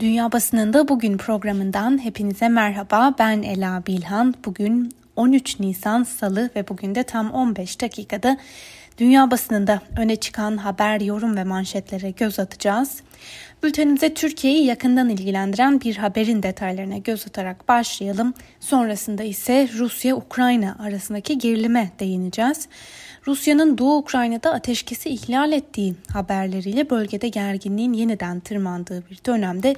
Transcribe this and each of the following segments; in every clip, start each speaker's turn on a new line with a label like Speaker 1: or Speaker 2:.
Speaker 1: Dünya Basınında Bugün programından hepinize merhaba. Ben Ela Bilhan. Bugün 13 Nisan Salı ve bugün de tam 15 dakikada dünya basınında öne çıkan haber, yorum ve manşetlere göz atacağız. Bültenimize Türkiye'yi yakından ilgilendiren bir haberin detaylarına göz atarak başlayalım. Sonrasında ise Rusya-Ukrayna arasındaki gerilime değineceğiz. Rusya'nın Doğu Ukrayna'da ateşkesi ihlal ettiği haberleriyle bölgede gerginliğin yeniden tırmandığı bir dönemde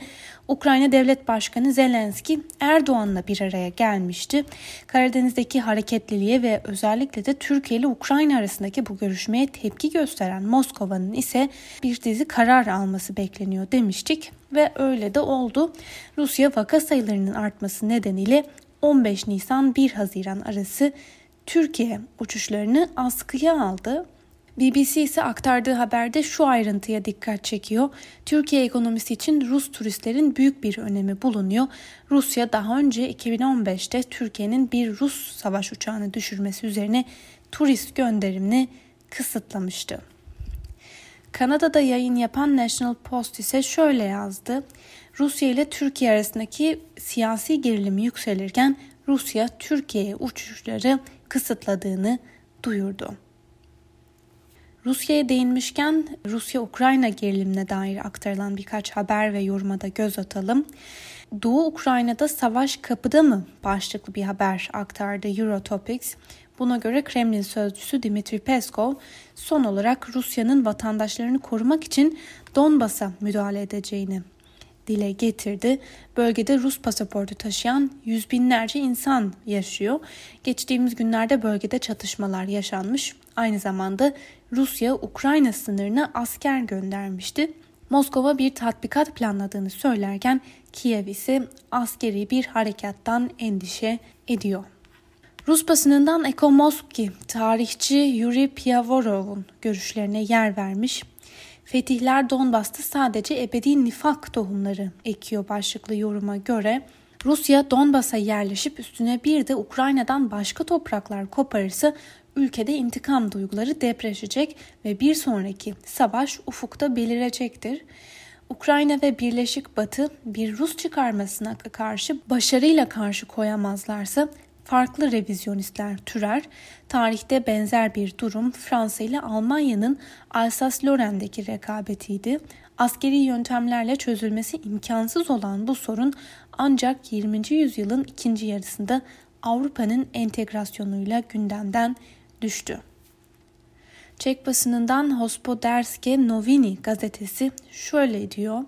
Speaker 1: Ukrayna Devlet Başkanı Zelenski Erdoğan'la bir araya gelmişti. Karadeniz'deki hareketliliğe ve özellikle de Türkiye ile Ukrayna arasındaki bu görüşmeye tepki gösteren Moskova'nın ise bir dizi karar alması bekleniyor demiştik ve öyle de oldu. Rusya vaka sayılarının artması nedeniyle 15 Nisan 1 Haziran arası Türkiye uçuşlarını askıya aldı. BBC ise aktardığı haberde şu ayrıntıya dikkat çekiyor. Türkiye ekonomisi için Rus turistlerin büyük bir önemi bulunuyor. Rusya daha önce 2015'te Türkiye'nin bir Rus savaş uçağını düşürmesi üzerine turist gönderimini kısıtlamıştı. Kanada'da yayın yapan National Post ise şöyle yazdı. Rusya ile Türkiye arasındaki siyasi gerilim yükselirken Rusya Türkiye'ye uçuşları kısıtladığını duyurdu. Rusya'ya değinmişken Rusya-Ukrayna gerilimine dair aktarılan birkaç haber ve yoruma da göz atalım. Doğu Ukrayna'da savaş kapıda mı başlıklı bir haber aktardı Eurotopics. Buna göre Kremlin sözcüsü Dimitri Peskov son olarak Rusya'nın vatandaşlarını korumak için Donbas'a müdahale edeceğini dile getirdi. Bölgede Rus pasaportu taşıyan yüz binlerce insan yaşıyor. Geçtiğimiz günlerde bölgede çatışmalar yaşanmış. Aynı zamanda Rusya Ukrayna sınırına asker göndermişti. Moskova bir tatbikat planladığını söylerken Kiev ise askeri bir harekattan endişe ediyor. Rus basınından Ekomoski tarihçi Yuri Piavorov'un görüşlerine yer vermiş. Fetihler Donbas'ta sadece ebedi nifak tohumları ekiyor başlıklı yoruma göre. Rusya Donbas'a yerleşip üstüne bir de Ukrayna'dan başka topraklar koparırsa ülkede intikam duyguları depreşecek ve bir sonraki savaş ufukta belirecektir. Ukrayna ve Birleşik Batı bir Rus çıkarmasına karşı başarıyla karşı koyamazlarsa farklı revizyonistler türer. Tarihte benzer bir durum Fransa ile Almanya'nın Alsace-Lorraine'deki rekabetiydi. Askeri yöntemlerle çözülmesi imkansız olan bu sorun ancak 20. yüzyılın ikinci yarısında Avrupa'nın entegrasyonuyla gündemden düştü. Çek basınından Hospoderske Novini gazetesi şöyle diyor.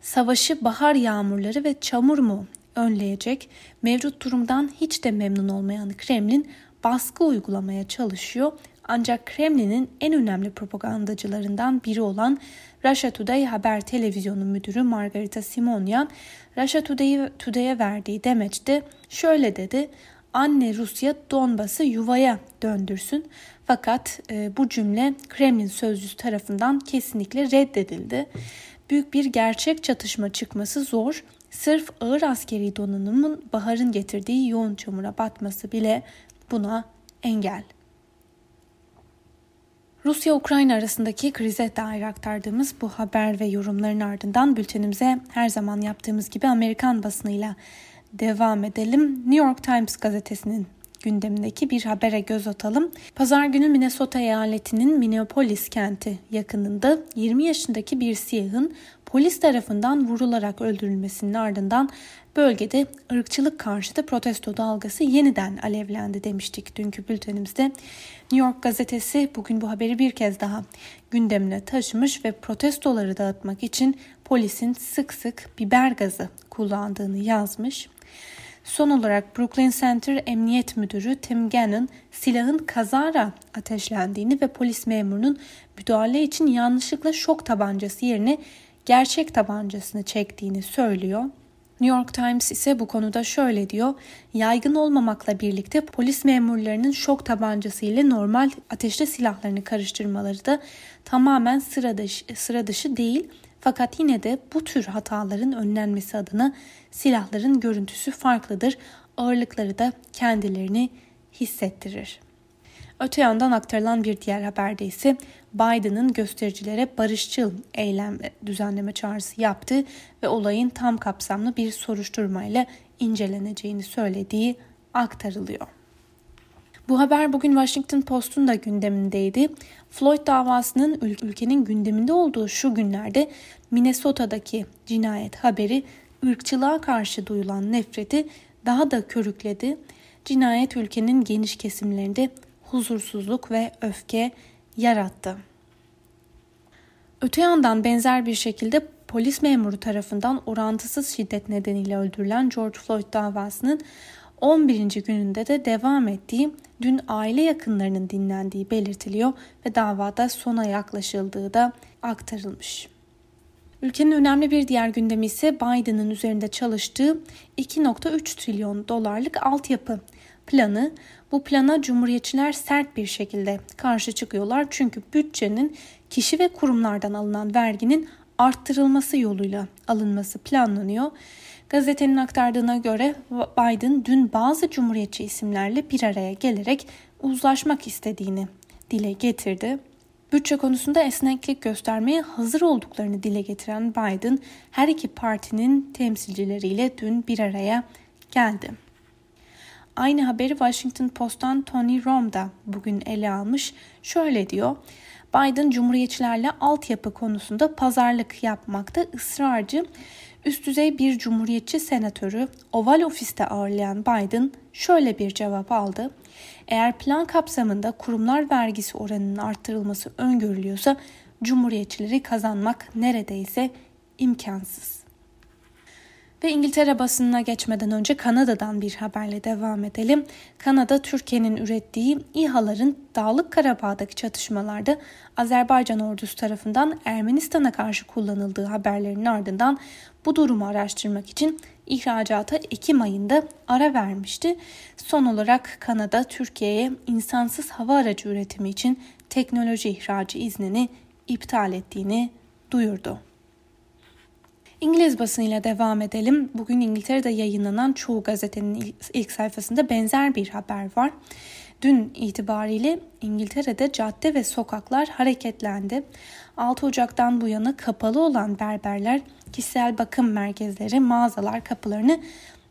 Speaker 1: Savaşı bahar yağmurları ve çamur mu önleyecek. Mevcut durumdan hiç de memnun olmayan Kremlin baskı uygulamaya çalışıyor. Ancak Kremlin'in en önemli propagandacılarından biri olan Russia Today haber televizyonu müdürü Margarita Simonyan, Russia Today'e Today verdiği demeçte şöyle dedi. Anne Rusya Donbas'ı yuvaya döndürsün. Fakat e, bu cümle Kremlin sözcüsü tarafından kesinlikle reddedildi. Büyük bir gerçek çatışma çıkması zor Sırf ağır askeri donanımın baharın getirdiği yoğun çamura batması bile buna engel. Rusya-Ukrayna arasındaki krize dair aktardığımız bu haber ve yorumların ardından bültenimize her zaman yaptığımız gibi Amerikan basınıyla devam edelim. New York Times gazetesinin gündemindeki bir habere göz atalım. Pazar günü Minnesota eyaletinin Minneapolis kenti yakınında 20 yaşındaki bir siyahın polis tarafından vurularak öldürülmesinin ardından bölgede ırkçılık karşıtı protesto dalgası yeniden alevlendi demiştik dünkü bültenimizde. New York gazetesi bugün bu haberi bir kez daha gündemine taşımış ve protestoları dağıtmak için polisin sık sık biber gazı kullandığını yazmış. Son olarak Brooklyn Center Emniyet Müdürü Tim Gannon silahın kazara ateşlendiğini ve polis memurunun müdahale için yanlışlıkla şok tabancası yerine gerçek tabancasını çektiğini söylüyor. New York Times ise bu konuda şöyle diyor. Yaygın olmamakla birlikte polis memurlarının şok tabancası ile normal ateşli silahlarını karıştırmaları da tamamen sıra dışı, sıra dışı değil. Fakat yine de bu tür hataların önlenmesi adına silahların görüntüsü farklıdır. Ağırlıkları da kendilerini hissettirir. Öte yandan aktarılan bir diğer haberde ise Biden'ın göstericilere barışçıl eylem düzenleme çağrısı yaptı ve olayın tam kapsamlı bir soruşturmayla inceleneceğini söylediği aktarılıyor. Bu haber bugün Washington Post'un da gündemindeydi. Floyd davasının ülkenin gündeminde olduğu şu günlerde Minnesota'daki cinayet haberi ırkçılığa karşı duyulan nefreti daha da körükledi. Cinayet ülkenin geniş kesimlerinde huzursuzluk ve öfke yarattı. Öte yandan benzer bir şekilde polis memuru tarafından orantısız şiddet nedeniyle öldürülen George Floyd davasının 11. gününde de devam ettiği, dün aile yakınlarının dinlendiği belirtiliyor ve davada sona yaklaşıldığı da aktarılmış. Ülkenin önemli bir diğer gündemi ise Biden'ın üzerinde çalıştığı 2.3 trilyon dolarlık altyapı planı. Bu plana cumhuriyetçiler sert bir şekilde karşı çıkıyorlar çünkü bütçenin kişi ve kurumlardan alınan verginin arttırılması yoluyla alınması planlanıyor. Gazetenin aktardığına göre Biden dün bazı cumhuriyetçi isimlerle bir araya gelerek uzlaşmak istediğini dile getirdi. Bütçe konusunda esneklik göstermeye hazır olduklarını dile getiren Biden her iki partinin temsilcileriyle dün bir araya geldi. Aynı haberi Washington Post'tan Tony Rom da bugün ele almış. Şöyle diyor. Biden cumhuriyetçilerle altyapı konusunda pazarlık yapmakta ısrarcı. Üst düzey bir cumhuriyetçi senatörü Oval Ofis'te ağırlayan Biden şöyle bir cevap aldı. Eğer plan kapsamında kurumlar vergisi oranının arttırılması öngörülüyorsa cumhuriyetçileri kazanmak neredeyse imkansız. Ve İngiltere basınına geçmeden önce Kanada'dan bir haberle devam edelim. Kanada, Türkiye'nin ürettiği İHA'ların Dağlık Karabağ'daki çatışmalarda Azerbaycan ordusu tarafından Ermenistan'a karşı kullanıldığı haberlerinin ardından bu durumu araştırmak için ihracata Ekim ayında ara vermişti. Son olarak Kanada, Türkiye'ye insansız hava aracı üretimi için teknoloji ihracı iznini iptal ettiğini duyurdu. İngiliz basınıyla devam edelim. Bugün İngiltere'de yayınlanan çoğu gazetenin ilk sayfasında benzer bir haber var. Dün itibariyle İngiltere'de cadde ve sokaklar hareketlendi. 6 Ocak'tan bu yana kapalı olan berberler, kişisel bakım merkezleri, mağazalar kapılarını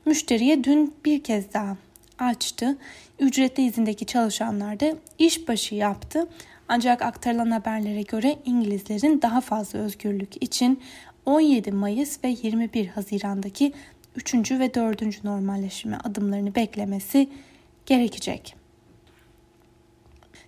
Speaker 1: müşteriye dün bir kez daha açtı. Ücretli izindeki çalışanlar da işbaşı yaptı. Ancak aktarılan haberlere göre İngilizlerin daha fazla özgürlük için 17 Mayıs ve 21 Haziran'daki 3. ve 4. normalleşme adımlarını beklemesi gerekecek.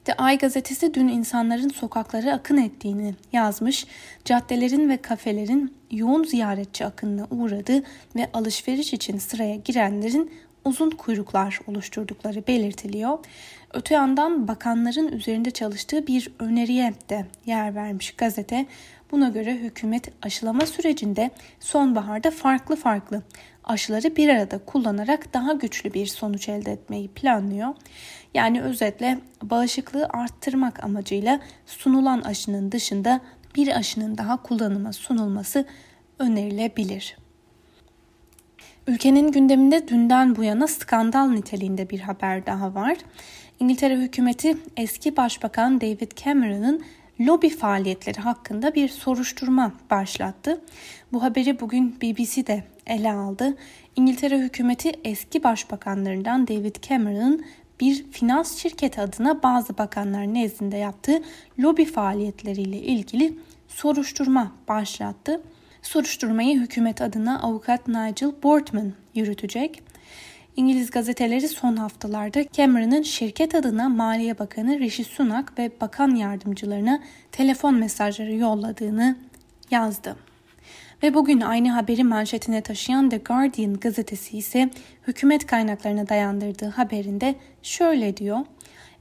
Speaker 1: The Ay gazetesi dün insanların sokaklara akın ettiğini yazmış, caddelerin ve kafelerin yoğun ziyaretçi akınına uğradı ve alışveriş için sıraya girenlerin uzun kuyruklar oluşturdukları belirtiliyor. Öte yandan bakanların üzerinde çalıştığı bir öneriye de yer vermiş gazete. Buna göre hükümet aşılama sürecinde sonbaharda farklı farklı aşıları bir arada kullanarak daha güçlü bir sonuç elde etmeyi planlıyor. Yani özetle bağışıklığı arttırmak amacıyla sunulan aşının dışında bir aşının daha kullanıma sunulması önerilebilir. Ülkenin gündeminde dünden bu yana skandal niteliğinde bir haber daha var. İngiltere hükümeti eski başbakan David Cameron'ın lobi faaliyetleri hakkında bir soruşturma başlattı. Bu haberi bugün BBC de ele aldı. İngiltere hükümeti eski başbakanlarından David Cameron'ın bir finans şirketi adına bazı bakanlar nezdinde yaptığı lobi faaliyetleriyle ilgili soruşturma başlattı. Soruşturmayı hükümet adına avukat Nigel Boardman yürütecek. İngiliz gazeteleri son haftalarda Cameron'ın şirket adına Maliye Bakanı Rishi Sunak ve bakan yardımcılarına telefon mesajları yolladığını yazdı. Ve bugün aynı haberi manşetine taşıyan The Guardian gazetesi ise hükümet kaynaklarına dayandırdığı haberinde şöyle diyor.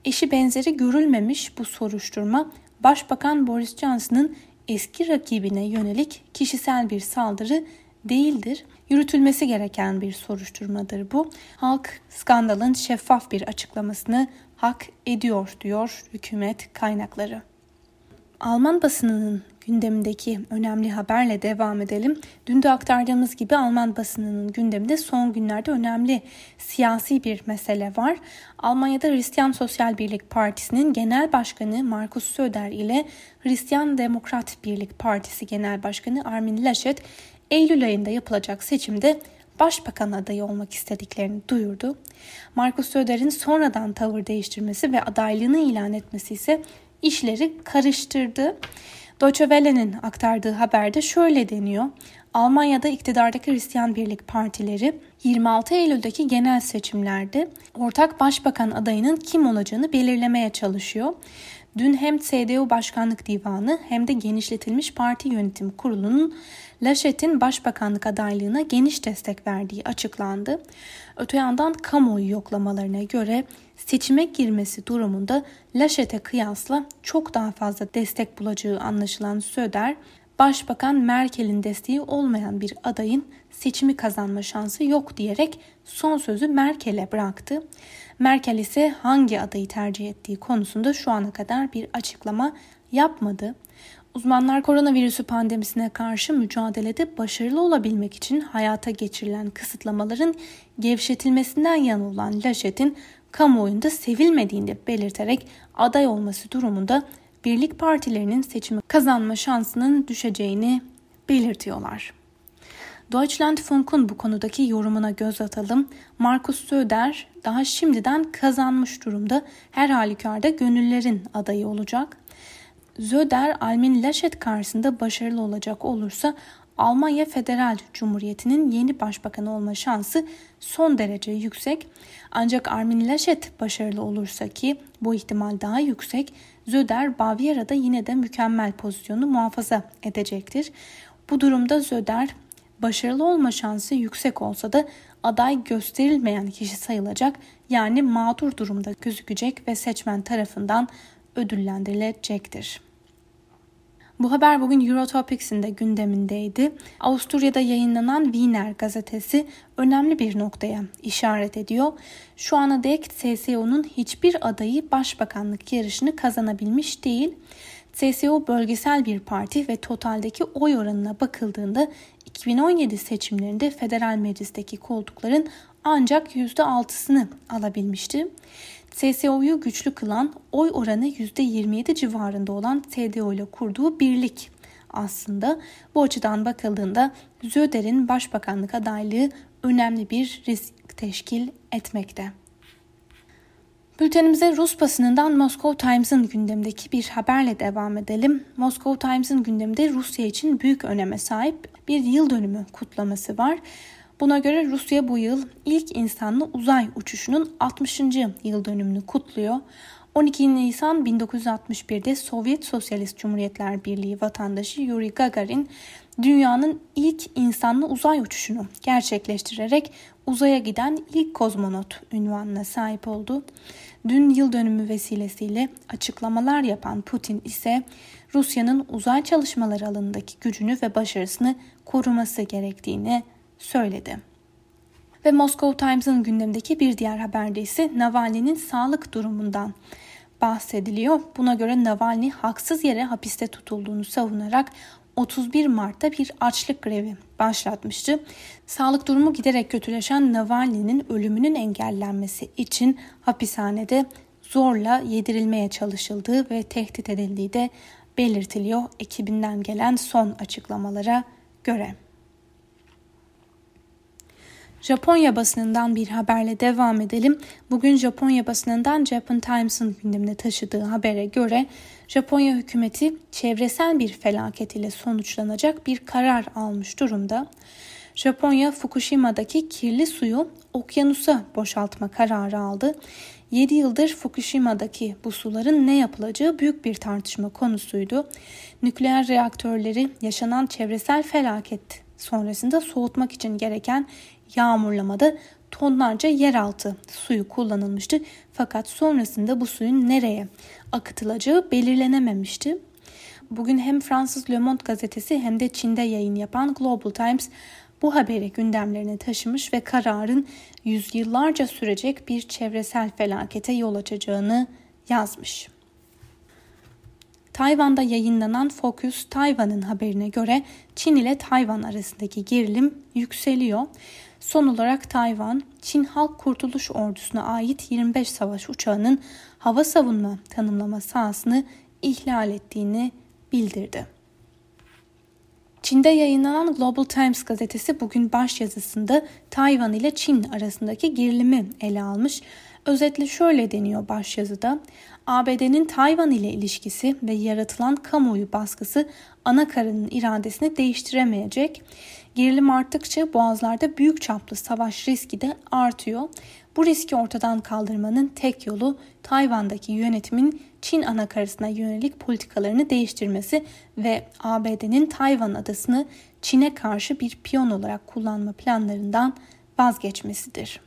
Speaker 1: Eşi benzeri görülmemiş bu soruşturma Başbakan Boris Johnson'ın eski rakibine yönelik kişisel bir saldırı değildir. Yürütülmesi gereken bir soruşturmadır bu. Halk skandalın şeffaf bir açıklamasını hak ediyor diyor hükümet kaynakları. Alman basınının gündemindeki önemli haberle devam edelim. Dün de aktardığımız gibi Alman basınının gündeminde son günlerde önemli siyasi bir mesele var. Almanya'da Hristiyan Sosyal Birlik Partisi'nin genel başkanı Markus Söder ile Hristiyan Demokrat Birlik Partisi Genel Başkanı Armin Laschet Eylül ayında yapılacak seçimde başbakan adayı olmak istediklerini duyurdu. Markus Söder'in sonradan tavır değiştirmesi ve adaylığını ilan etmesi ise işleri karıştırdı. Deutsche Welle'nin aktardığı haberde şöyle deniyor. Almanya'da iktidardaki Hristiyan Birlik Partileri 26 Eylül'deki genel seçimlerde ortak başbakan adayının kim olacağını belirlemeye çalışıyor. Dün hem CDU Başkanlık Divanı hem de genişletilmiş parti yönetim kurulunun Laşet'in başbakanlık adaylığına geniş destek verdiği açıklandı. Öte yandan kamuoyu yoklamalarına göre seçime girmesi durumunda Laşet'e kıyasla çok daha fazla destek bulacağı anlaşılan Söder, Başbakan Merkel'in desteği olmayan bir adayın seçimi kazanma şansı yok diyerek son sözü Merkel'e bıraktı. Merkel ise hangi adayı tercih ettiği konusunda şu ana kadar bir açıklama yapmadı. Uzmanlar koronavirüsü pandemisine karşı mücadelede başarılı olabilmek için hayata geçirilen kısıtlamaların gevşetilmesinden yana olan Laşet'in kamuoyunda sevilmediğini belirterek aday olması durumunda birlik partilerinin seçimi kazanma şansının düşeceğini belirtiyorlar. Deutschlandfunk'un bu konudaki yorumuna göz atalım. Markus Söder daha şimdiden kazanmış durumda. Her halükarda gönüllerin adayı olacak. Söder, Almin Laschet karşısında başarılı olacak olursa Almanya Federal Cumhuriyeti'nin yeni başbakanı olma şansı son derece yüksek. Ancak Armin Laschet başarılı olursa ki bu ihtimal daha yüksek, Söder Bavyera'da yine de mükemmel pozisyonu muhafaza edecektir. Bu durumda Söder başarılı olma şansı yüksek olsa da aday gösterilmeyen kişi sayılacak yani mağdur durumda gözükecek ve seçmen tarafından ödüllendirilecektir. Bu haber bugün Eurotopics'in de gündemindeydi. Avusturya'da yayınlanan Wiener gazetesi önemli bir noktaya işaret ediyor. Şu ana dek CSU'nun hiçbir adayı başbakanlık yarışını kazanabilmiş değil. CSU bölgesel bir parti ve totaldeki oy oranına bakıldığında 2017 seçimlerinde federal meclisteki koltukların ancak %6'sını alabilmişti. SSO'yu güçlü kılan oy oranı %27 civarında olan CDU ile kurduğu birlik aslında. Bu açıdan bakıldığında Zöder'in başbakanlık adaylığı önemli bir risk teşkil etmekte. Bültenimize Rus basınından Moscow Times'ın gündemdeki bir haberle devam edelim. Moscow Times'ın gündeminde Rusya için büyük öneme sahip bir yıl dönümü kutlaması var. Buna göre Rusya bu yıl ilk insanlı uzay uçuşunun 60. yıl dönümünü kutluyor. 12 Nisan 1961'de Sovyet Sosyalist Cumhuriyetler Birliği vatandaşı Yuri Gagarin dünyanın ilk insanlı uzay uçuşunu gerçekleştirerek uzaya giden ilk kozmonot ünvanına sahip oldu. Dün yıl dönümü vesilesiyle açıklamalar yapan Putin ise Rusya'nın uzay çalışmaları alanındaki gücünü ve başarısını koruması gerektiğini söyledi. Ve Moscow Times'ın gündemdeki bir diğer haberde ise Navalny'nin sağlık durumundan bahsediliyor. Buna göre Navalny haksız yere hapiste tutulduğunu savunarak 31 Mart'ta bir açlık grevi başlatmıştı. Sağlık durumu giderek kötüleşen Navalny'nin ölümünün engellenmesi için hapishanede zorla yedirilmeye çalışıldığı ve tehdit edildiği de belirtiliyor ekibinden gelen son açıklamalara göre. Japonya basınından bir haberle devam edelim. Bugün Japonya basınından Japan Times'ın gündemine taşıdığı habere göre Japonya hükümeti çevresel bir felaket ile sonuçlanacak bir karar almış durumda. Japonya Fukushima'daki kirli suyu okyanusa boşaltma kararı aldı. 7 yıldır Fukushima'daki bu suların ne yapılacağı büyük bir tartışma konusuydu. Nükleer reaktörleri yaşanan çevresel felaket sonrasında soğutmak için gereken yağmurlamada tonlarca yeraltı suyu kullanılmıştı. Fakat sonrasında bu suyun nereye akıtılacağı belirlenememişti. Bugün hem Fransız Le Monde gazetesi hem de Çin'de yayın yapan Global Times bu haberi gündemlerine taşımış ve kararın yüzyıllarca sürecek bir çevresel felakete yol açacağını yazmış. Tayvan'da yayınlanan Focus Tayvan'ın haberine göre Çin ile Tayvan arasındaki gerilim yükseliyor. Son olarak Tayvan, Çin Halk Kurtuluş Ordusu'na ait 25 savaş uçağının hava savunma tanımlama sahasını ihlal ettiğini bildirdi. Çin'de yayınlanan Global Times gazetesi bugün başyazısında Tayvan ile Çin arasındaki gerilimi ele almış. Özetle şöyle deniyor başyazıda. ABD'nin Tayvan ile ilişkisi ve yaratılan kamuoyu baskısı ana karının iradesini değiştiremeyecek. Gerilim arttıkça boğazlarda büyük çaplı savaş riski de artıyor. Bu riski ortadan kaldırmanın tek yolu Tayvan'daki yönetimin Çin anakarasına yönelik politikalarını değiştirmesi ve ABD'nin Tayvan adasını Çin'e karşı bir piyon olarak kullanma planlarından vazgeçmesidir.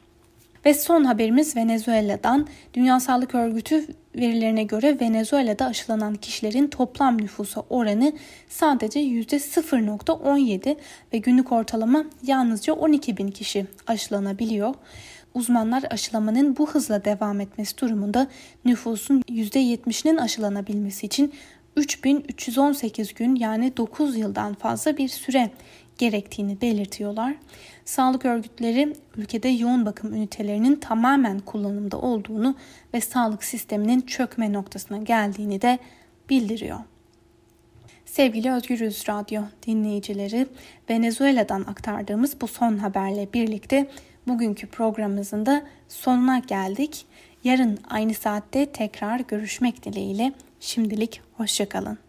Speaker 1: Ve son haberimiz Venezuela'dan. Dünya Sağlık Örgütü verilerine göre Venezuela'da aşılanan kişilerin toplam nüfusa oranı sadece %0.17 ve günlük ortalama yalnızca 12 bin kişi aşılanabiliyor. Uzmanlar aşılamanın bu hızla devam etmesi durumunda nüfusun %70'inin aşılanabilmesi için 3318 gün yani 9 yıldan fazla bir süre gerektiğini belirtiyorlar. Sağlık örgütleri ülkede yoğun bakım ünitelerinin tamamen kullanımda olduğunu ve sağlık sisteminin çökme noktasına geldiğini de bildiriyor. Sevgili Özgürüz Radyo dinleyicileri, Venezuela'dan aktardığımız bu son haberle birlikte bugünkü programımızın da sonuna geldik. Yarın aynı saatte tekrar görüşmek dileğiyle şimdilik hoşçakalın.